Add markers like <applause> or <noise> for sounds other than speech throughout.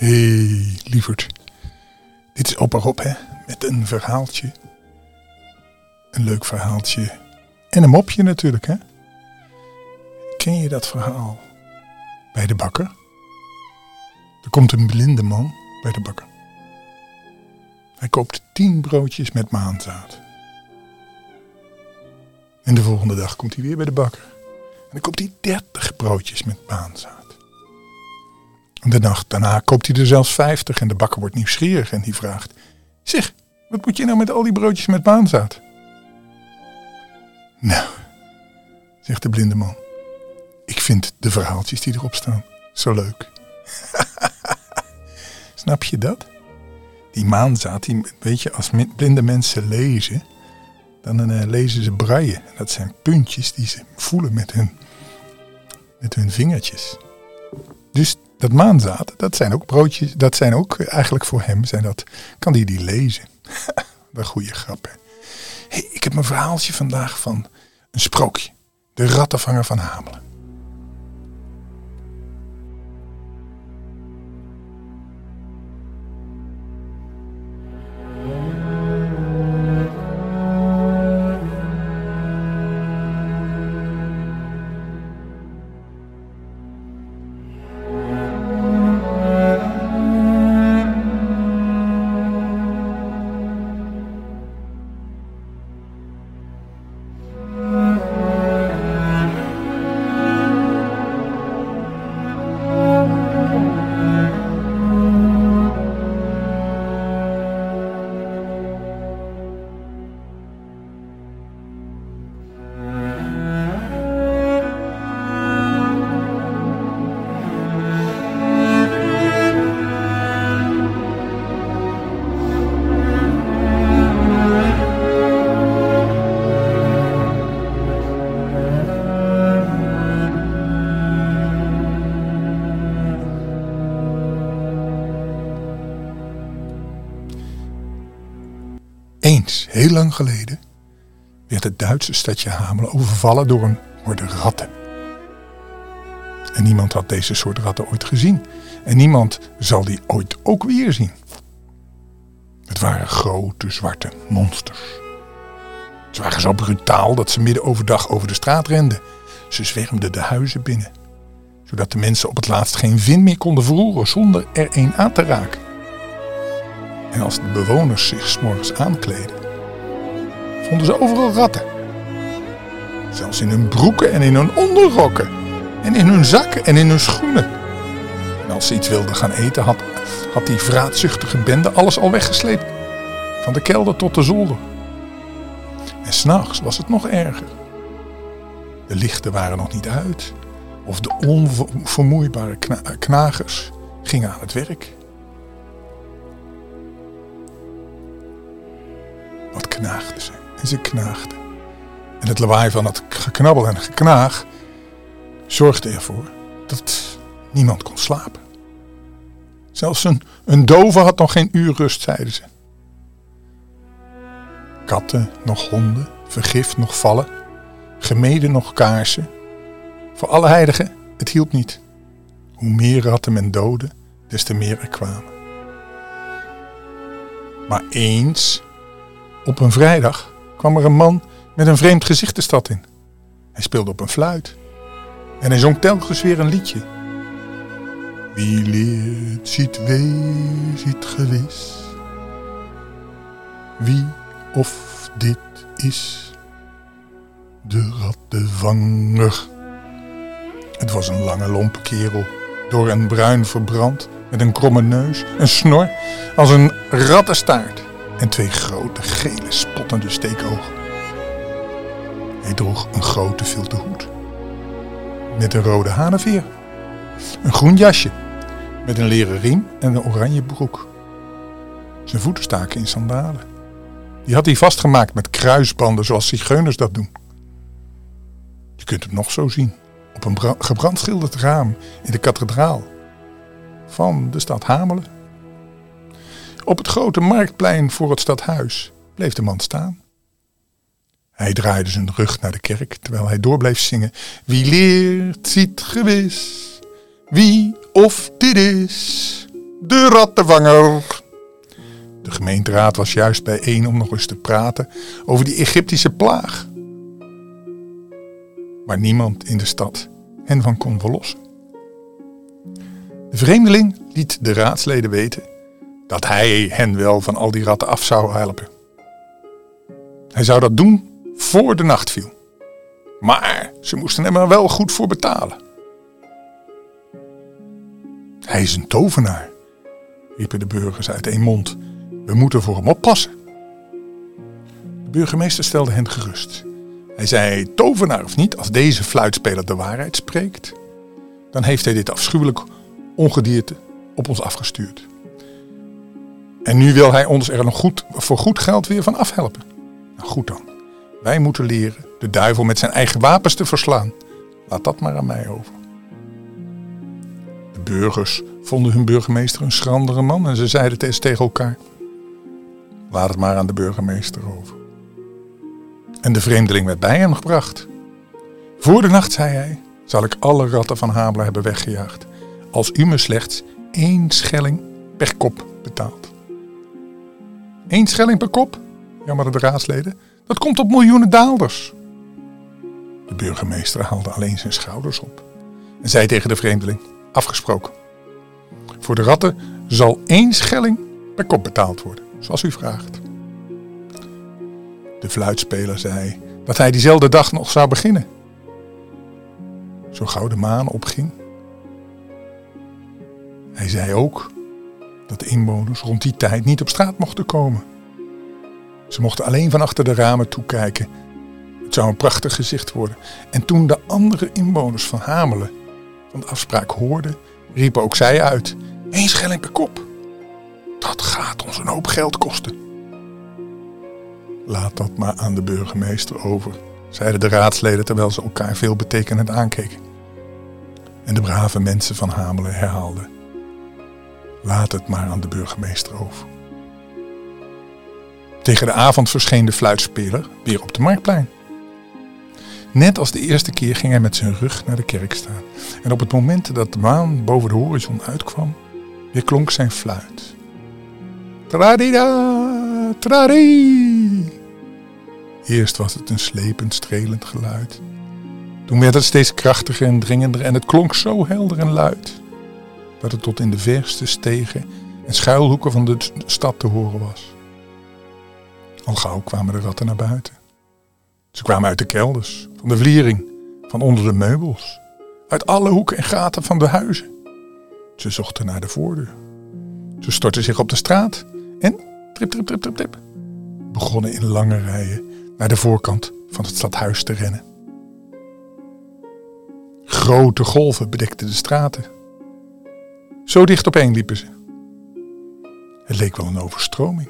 hey, lieverd. Dit is op erop, hè? Met een verhaaltje. Een leuk verhaaltje. En een mopje natuurlijk, hè? Ken je dat verhaal? Bij de bakker. Er komt een blinde man bij de bakker. Hij koopt tien broodjes met maanzaad. En de volgende dag komt hij weer bij de bakker. En dan koopt hij dertig broodjes met maanzaad. De nacht daarna koopt hij er zelfs 50 en de bakker wordt nieuwsgierig en die vraagt: Zeg, wat moet je nou met al die broodjes met maanzaad? Nou, zegt de blinde man. Ik vind de verhaaltjes die erop staan zo leuk. <laughs> Snap je dat? Die maanzaad, die, weet je, als blinde mensen lezen, dan uh, lezen ze braille. Dat zijn puntjes die ze voelen met hun, met hun vingertjes. Dus dat maanzaad, dat zijn ook broodjes, dat zijn ook eigenlijk voor hem, zijn dat, kan hij die, lezen. <laughs> Een goede grap, hè. Hey, ik heb een verhaaltje vandaag van een sprookje. De rattenvanger van Hamelen. Geleden, werd het Duitse stadje Hamelen overvallen door een horde ratten. En niemand had deze soort ratten ooit gezien. En niemand zal die ooit ook weer zien. Het waren grote zwarte monsters. Ze waren zo brutaal dat ze midden overdag over de straat renden. Ze zwermden de huizen binnen, zodat de mensen op het laatst geen vin meer konden verroeren zonder er een aan te raken. En als de bewoners zich s'morgens aankleden, vonden ze overal ratten. Zelfs in hun broeken en in hun onderrokken. En in hun zakken en in hun schoenen. En als ze iets wilden gaan eten, had, had die vraatzuchtige bende alles al weggesleept. Van de kelder tot de zolder. En s'nachts was het nog erger. De lichten waren nog niet uit. Of de onvermoeibare knagers gingen aan het werk. Wat knaagden ze. En ze knaagden. En het lawaai van het geknabbel en geknaag zorgde ervoor dat niemand kon slapen. Zelfs een, een dove had nog geen uur rust, zeiden ze. Katten, nog honden, vergif, nog vallen, gemeden, nog kaarsen. Voor alle heiligen, het hielp niet. Hoe meer ratten men doodde, des te meer er kwamen. Maar eens op een vrijdag kwam er een man met een vreemd gezicht de stad in. Hij speelde op een fluit. En hij zong telkens weer een liedje. Wie leert, ziet wee, ziet gewis. Wie of dit is de rattenvanger. Het was een lange lompe kerel, door en bruin verbrand, met een kromme neus, een snor als een rattenstaart en twee grote gele spottende steekogen. Hij droeg een grote vilten hoed met een rode hanenveer, een groen jasje met een leren riem en een oranje broek. Zijn voeten staken in sandalen. Die had hij vastgemaakt met kruisbanden zoals zigeuners dat doen. Je kunt hem nog zo zien op een gebrandschilderd raam in de kathedraal van de stad Hamelen. Op het grote marktplein voor het stadhuis bleef de man staan. Hij draaide zijn rug naar de kerk terwijl hij door bleef zingen. Wie leert, ziet gewis. Wie of dit is de rattenvanger. De gemeenteraad was juist bijeen om nog eens te praten over die Egyptische plaag. Maar niemand in de stad hen van kon verlossen. De vreemdeling liet de raadsleden weten dat hij hen wel van al die ratten af zou helpen. Hij zou dat doen voor de nacht viel. Maar ze moesten hem er wel goed voor betalen. Hij is een tovenaar, riepen de burgers uit één mond. We moeten voor hem oppassen. De burgemeester stelde hen gerust. Hij zei, tovenaar of niet, als deze fluitspeler de waarheid spreekt, dan heeft hij dit afschuwelijk ongedierte op ons afgestuurd. En nu wil hij ons er nog goed, voor goed geld weer van afhelpen. Nou goed dan. Wij moeten leren de duivel met zijn eigen wapens te verslaan. Laat dat maar aan mij over. De burgers vonden hun burgemeester een schrandere man en ze zeiden het tegen elkaar. Laat het maar aan de burgemeester over. En de vreemdeling werd bij hem gebracht. Voor de nacht, zei hij, zal ik alle ratten van Hamelen hebben weggejaagd. Als u me slechts één schelling per kop betaalt. Eén schelling per kop? Jammer de raadsleden. Dat komt op miljoenen daalders. De burgemeester haalde alleen zijn schouders op en zei tegen de vreemdeling: Afgesproken. Voor de ratten zal één schelling per kop betaald worden, zoals u vraagt. De fluitspeler zei dat hij diezelfde dag nog zou beginnen. Zo gauw de maan opging. Hij zei ook dat de inwoners rond die tijd niet op straat mochten komen. Ze mochten alleen van achter de ramen toekijken. Het zou een prachtig gezicht worden. En toen de andere inwoners van Hamelen van de afspraak hoorden, riepen ook zij uit: Eén schelling per kop. Dat gaat ons een hoop geld kosten. Laat dat maar aan de burgemeester over, zeiden de raadsleden terwijl ze elkaar veel betekenend aankeken. En de brave mensen van Hamelen herhaalden: Laat het maar aan de burgemeester over. Tegen de avond verscheen de fluitspeler weer op de marktplein. Net als de eerste keer ging hij met zijn rug naar de kerk staan. En op het moment dat de maan boven de horizon uitkwam, weer klonk zijn fluit. Tradida, tradi. Eerst was het een slepend, strelend geluid. Toen werd het steeds krachtiger en dringender en het klonk zo helder en luid dat het tot in de verste stegen en schuilhoeken van de stad te horen was. Al gauw kwamen de ratten naar buiten. Ze kwamen uit de kelders, van de vliering, van onder de meubels, uit alle hoeken en gaten van de huizen. Ze zochten naar de voordeur. Ze stortten zich op de straat en, trip, trip, trip, trip, trip, begonnen in lange rijen naar de voorkant van het stadhuis te rennen. Grote golven bedekten de straten. Zo dicht opeen liepen ze. Het leek wel een overstroming.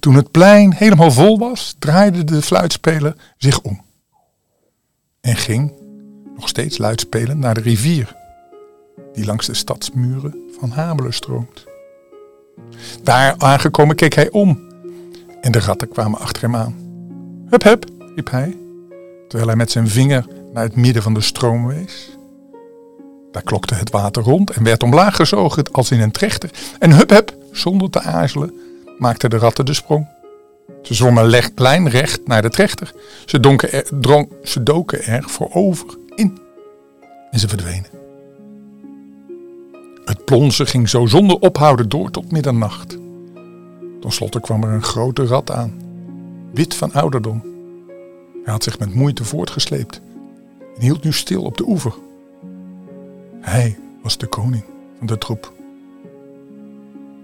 Toen het plein helemaal vol was, draaide de fluitspeler zich om. En ging, nog steeds luidspelend, naar de rivier, die langs de stadsmuren van Hamelen stroomt. Daar aangekomen keek hij om en de ratten kwamen achter hem aan. Hup, hup, riep hij, terwijl hij met zijn vinger naar het midden van de stroom wees. Daar klokte het water rond en werd omlaag gezogen als in een trechter. En hup, hup, zonder te aarzelen, maakten de ratten de sprong. Ze zwommen lijnrecht naar de trechter. Ze, donken er, dronk, ze doken er voorover in. En ze verdwenen. Het plonsen ging zo zonder ophouden door tot middernacht. Ten slotte kwam er een grote rat aan, wit van ouderdom. Hij had zich met moeite voortgesleept en hield nu stil op de oever. Hij was de koning van de troep.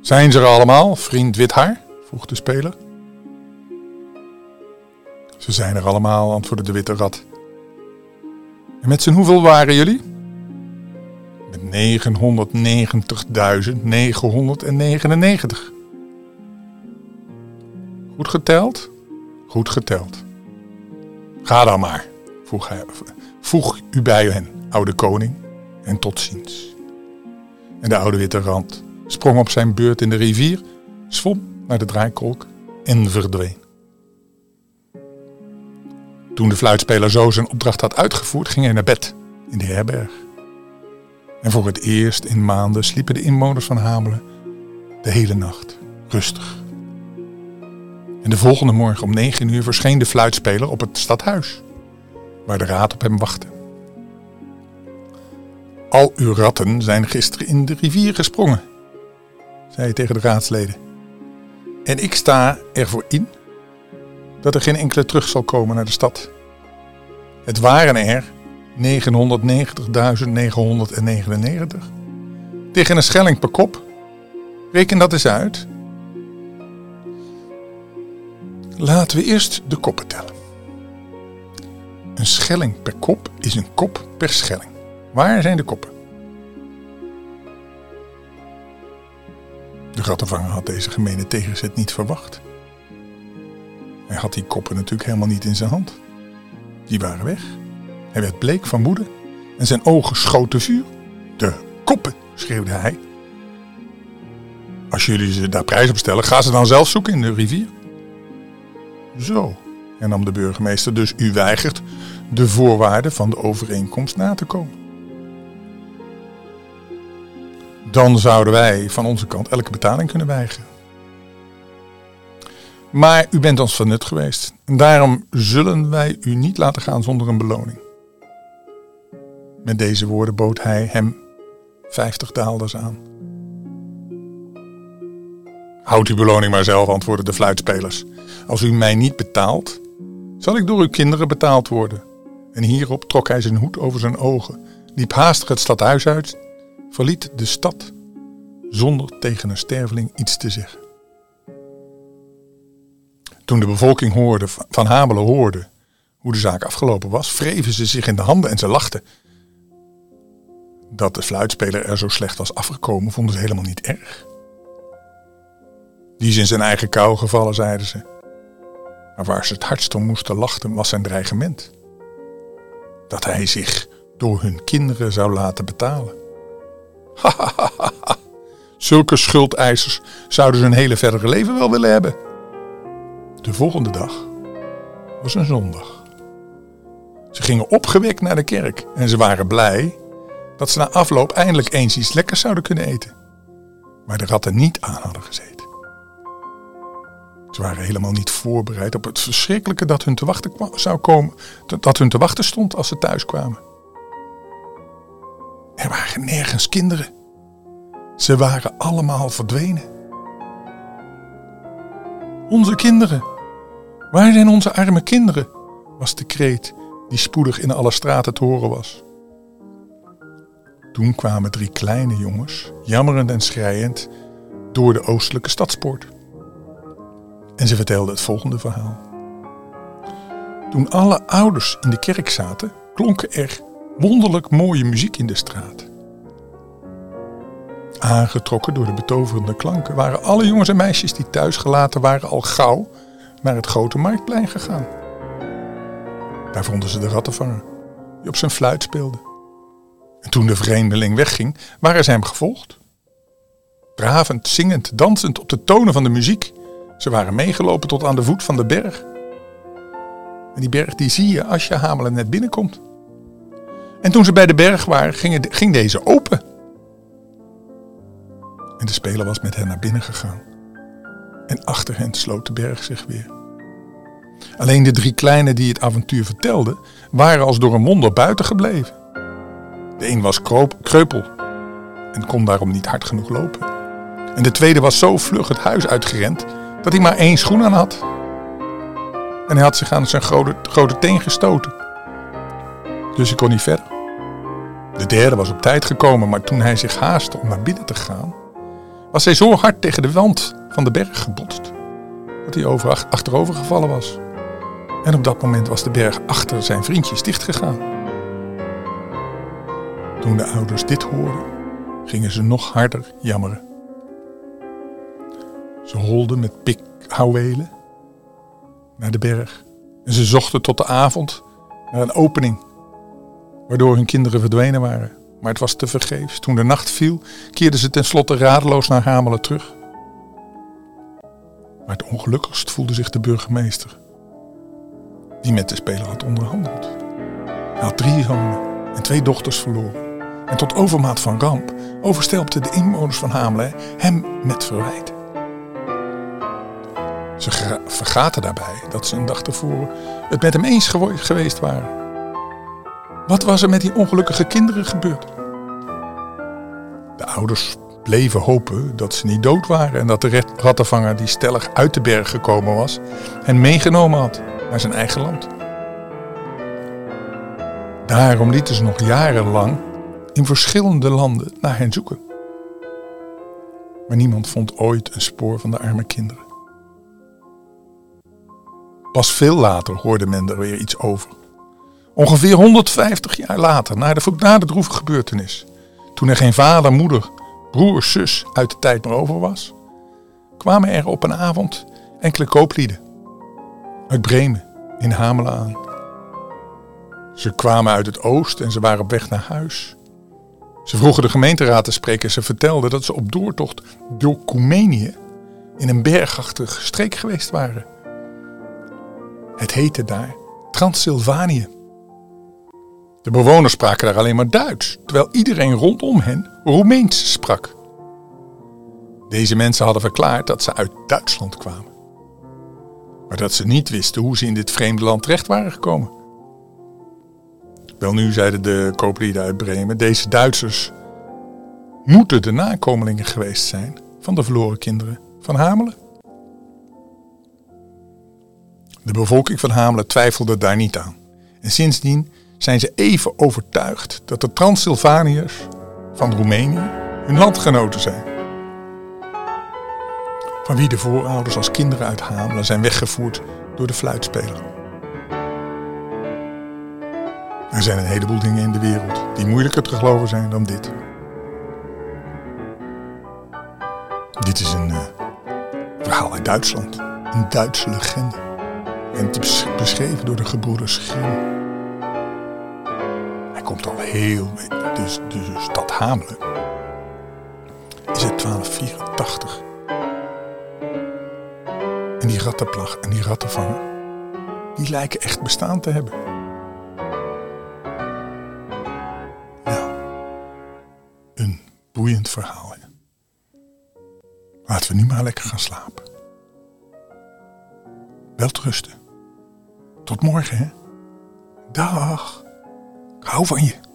Zijn ze er allemaal, vriend Withaar? vroeg de speler. Ze zijn er allemaal, antwoordde de witte rat. En met z'n hoeveel waren jullie? Met 990.999. Goed geteld? Goed geteld. Ga dan maar, vroeg, hij, voeg u bij hen, oude koning, en tot ziens. En de oude witte rand sprong op zijn beurt in de rivier, zwom naar de draaikolk en verdween. Toen de fluitspeler zo zijn opdracht had uitgevoerd, ging hij naar bed in de herberg. En voor het eerst in maanden sliepen de inwoners van Hamelen de hele nacht rustig. En de volgende morgen om negen uur verscheen de fluitspeler op het stadhuis, waar de raad op hem wachtte. Al uw ratten zijn gisteren in de rivier gesprongen, zei hij tegen de raadsleden. En ik sta ervoor in dat er geen enkele terug zal komen naar de stad. Het waren er 990.999 tegen een schelling per kop. Reken dat eens uit. Laten we eerst de koppen tellen. Een schelling per kop is een kop per schelling. Waar zijn de koppen? De rattenvanger had deze gemene tegenzet niet verwacht. Hij had die koppen natuurlijk helemaal niet in zijn hand. Die waren weg. Hij werd bleek van woede en zijn ogen schoten vuur. De koppen, schreeuwde hij. Als jullie ze daar prijs op stellen, ga ze dan zelf zoeken in de rivier. Zo, hernam de burgemeester, dus u weigert de voorwaarden van de overeenkomst na te komen. Dan zouden wij van onze kant elke betaling kunnen weigeren. Maar u bent ons van nut geweest. En daarom zullen wij u niet laten gaan zonder een beloning. Met deze woorden bood hij hem vijftig daalders aan. Houd uw beloning maar zelf, antwoordden de fluitspelers. Als u mij niet betaalt, zal ik door uw kinderen betaald worden. En hierop trok hij zijn hoed over zijn ogen, liep haastig het stadhuis uit, verliet de stad, zonder tegen een sterveling iets te zeggen. Toen de bevolking hoorde, van Hamelen hoorde hoe de zaak afgelopen was, wreven ze zich in de handen en ze lachten. Dat de fluitspeler er zo slecht was afgekomen, vonden ze helemaal niet erg. Die is in zijn eigen kou gevallen, zeiden ze. Maar waar ze het hardst om moesten lachten, was zijn dreigement. Dat hij zich door hun kinderen zou laten betalen. <laughs> Zulke schuldeisers zouden ze hun hele verdere leven wel willen hebben. De volgende dag was een zondag. Ze gingen opgewekt naar de kerk en ze waren blij dat ze na afloop eindelijk eens iets lekkers zouden kunnen eten. Maar de ratten niet aan hadden gezeten. Ze waren helemaal niet voorbereid op het verschrikkelijke dat hun te wachten zou komen, dat hun te wachten stond als ze thuis kwamen. Er waren nergens kinderen. Ze waren allemaal verdwenen. Onze kinderen. Waar zijn onze arme kinderen? was de kreet die spoedig in alle straten te horen was. Toen kwamen drie kleine jongens, jammerend en schreiend, door de oostelijke stadspoort. En ze vertelden het volgende verhaal. Toen alle ouders in de kerk zaten, klonk er wonderlijk mooie muziek in de straat. Aangetrokken door de betoverende klanken waren alle jongens en meisjes die thuis gelaten waren al gauw naar het grote marktplein gegaan. Daar vonden ze de rattenvanger, die op zijn fluit speelde. En toen de vreemdeling wegging, waren ze hem gevolgd. Dravend, zingend, dansend op de tonen van de muziek. Ze waren meegelopen tot aan de voet van de berg. En die berg die zie je als je Hamelen net binnenkomt. En toen ze bij de berg waren, ging, ging deze open. En de speler was met hen naar binnen gegaan. En achter hen sloot de berg zich weer. Alleen de drie kleinen die het avontuur vertelden, waren als door een wonder buiten gebleven. De een was kreupel en kon daarom niet hard genoeg lopen. En de tweede was zo vlug het huis uitgerend dat hij maar één schoen aan had. En hij had zich aan zijn grote, grote teen gestoten. Dus hij kon niet verder. De derde was op tijd gekomen, maar toen hij zich haastte om naar binnen te gaan, was hij zo hard tegen de wand van de berg gebotst dat hij over, achterover gevallen was. En op dat moment was de berg achter zijn vriendjes dichtgegaan. Toen de ouders dit hoorden, gingen ze nog harder jammeren. Ze holden met pikhouwelen naar de berg en ze zochten tot de avond naar een opening, waardoor hun kinderen verdwenen waren. Maar het was te vergeefs. Toen de nacht viel, keerden ze tenslotte radeloos naar Hamelen terug. Maar het ongelukkigst voelde zich de burgemeester, die met de speler had onderhandeld. Hij had drie zonen en twee dochters verloren. En tot overmaat van ramp overstelpten de inwoners van Hamelen hem met verwijt. Ze vergaten daarbij dat ze een dag tevoren het met hem eens geweest waren. Wat was er met die ongelukkige kinderen gebeurd? De ouders bleven hopen dat ze niet dood waren en dat de rattenvanger die stellig uit de berg gekomen was hen meegenomen had naar zijn eigen land. Daarom lieten ze nog jarenlang in verschillende landen naar hen zoeken. Maar niemand vond ooit een spoor van de arme kinderen. Pas veel later hoorde men er weer iets over. Ongeveer 150 jaar later, na de, na de droevige gebeurtenis, toen er geen vader, moeder, broer, zus uit de tijd meer over was, kwamen er op een avond enkele kooplieden uit Bremen in Hamelen aan. Ze kwamen uit het oosten en ze waren op weg naar huis. Ze vroegen de gemeenteraad te spreken. Ze vertelden dat ze op doortocht door Coumenië in een bergachtige streek geweest waren. Het heette daar Transylvanië. De bewoners spraken daar alleen maar Duits, terwijl iedereen rondom hen Roemeens sprak. Deze mensen hadden verklaard dat ze uit Duitsland kwamen, maar dat ze niet wisten hoe ze in dit vreemde land terecht waren gekomen. Wel nu zeiden de kooplieden uit Bremen, deze Duitsers moeten de nakomelingen geweest zijn van de verloren kinderen van Hamelen. De bevolking van Hamelen twijfelde daar niet aan. En sindsdien zijn ze even overtuigd dat de Transylvaniërs van Roemenië hun landgenoten zijn. Van wie de voorouders als kinderen uit Hamelen zijn weggevoerd door de fluitspeler. Er zijn een heleboel dingen in de wereld die moeilijker te geloven zijn dan dit. Dit is een uh, verhaal uit Duitsland. Een Duitse legende. En het is beschreven door de gebroeders Grimm komt al heel... Dus de stad Hamelen is het 1284. En die rattenplag en die rattenvanger, die lijken echt bestaan te hebben. Nou, een boeiend verhaal. Hè? Laten we nu maar lekker gaan slapen. Welterusten. Tot morgen, hè? Dag. Ik hou van je.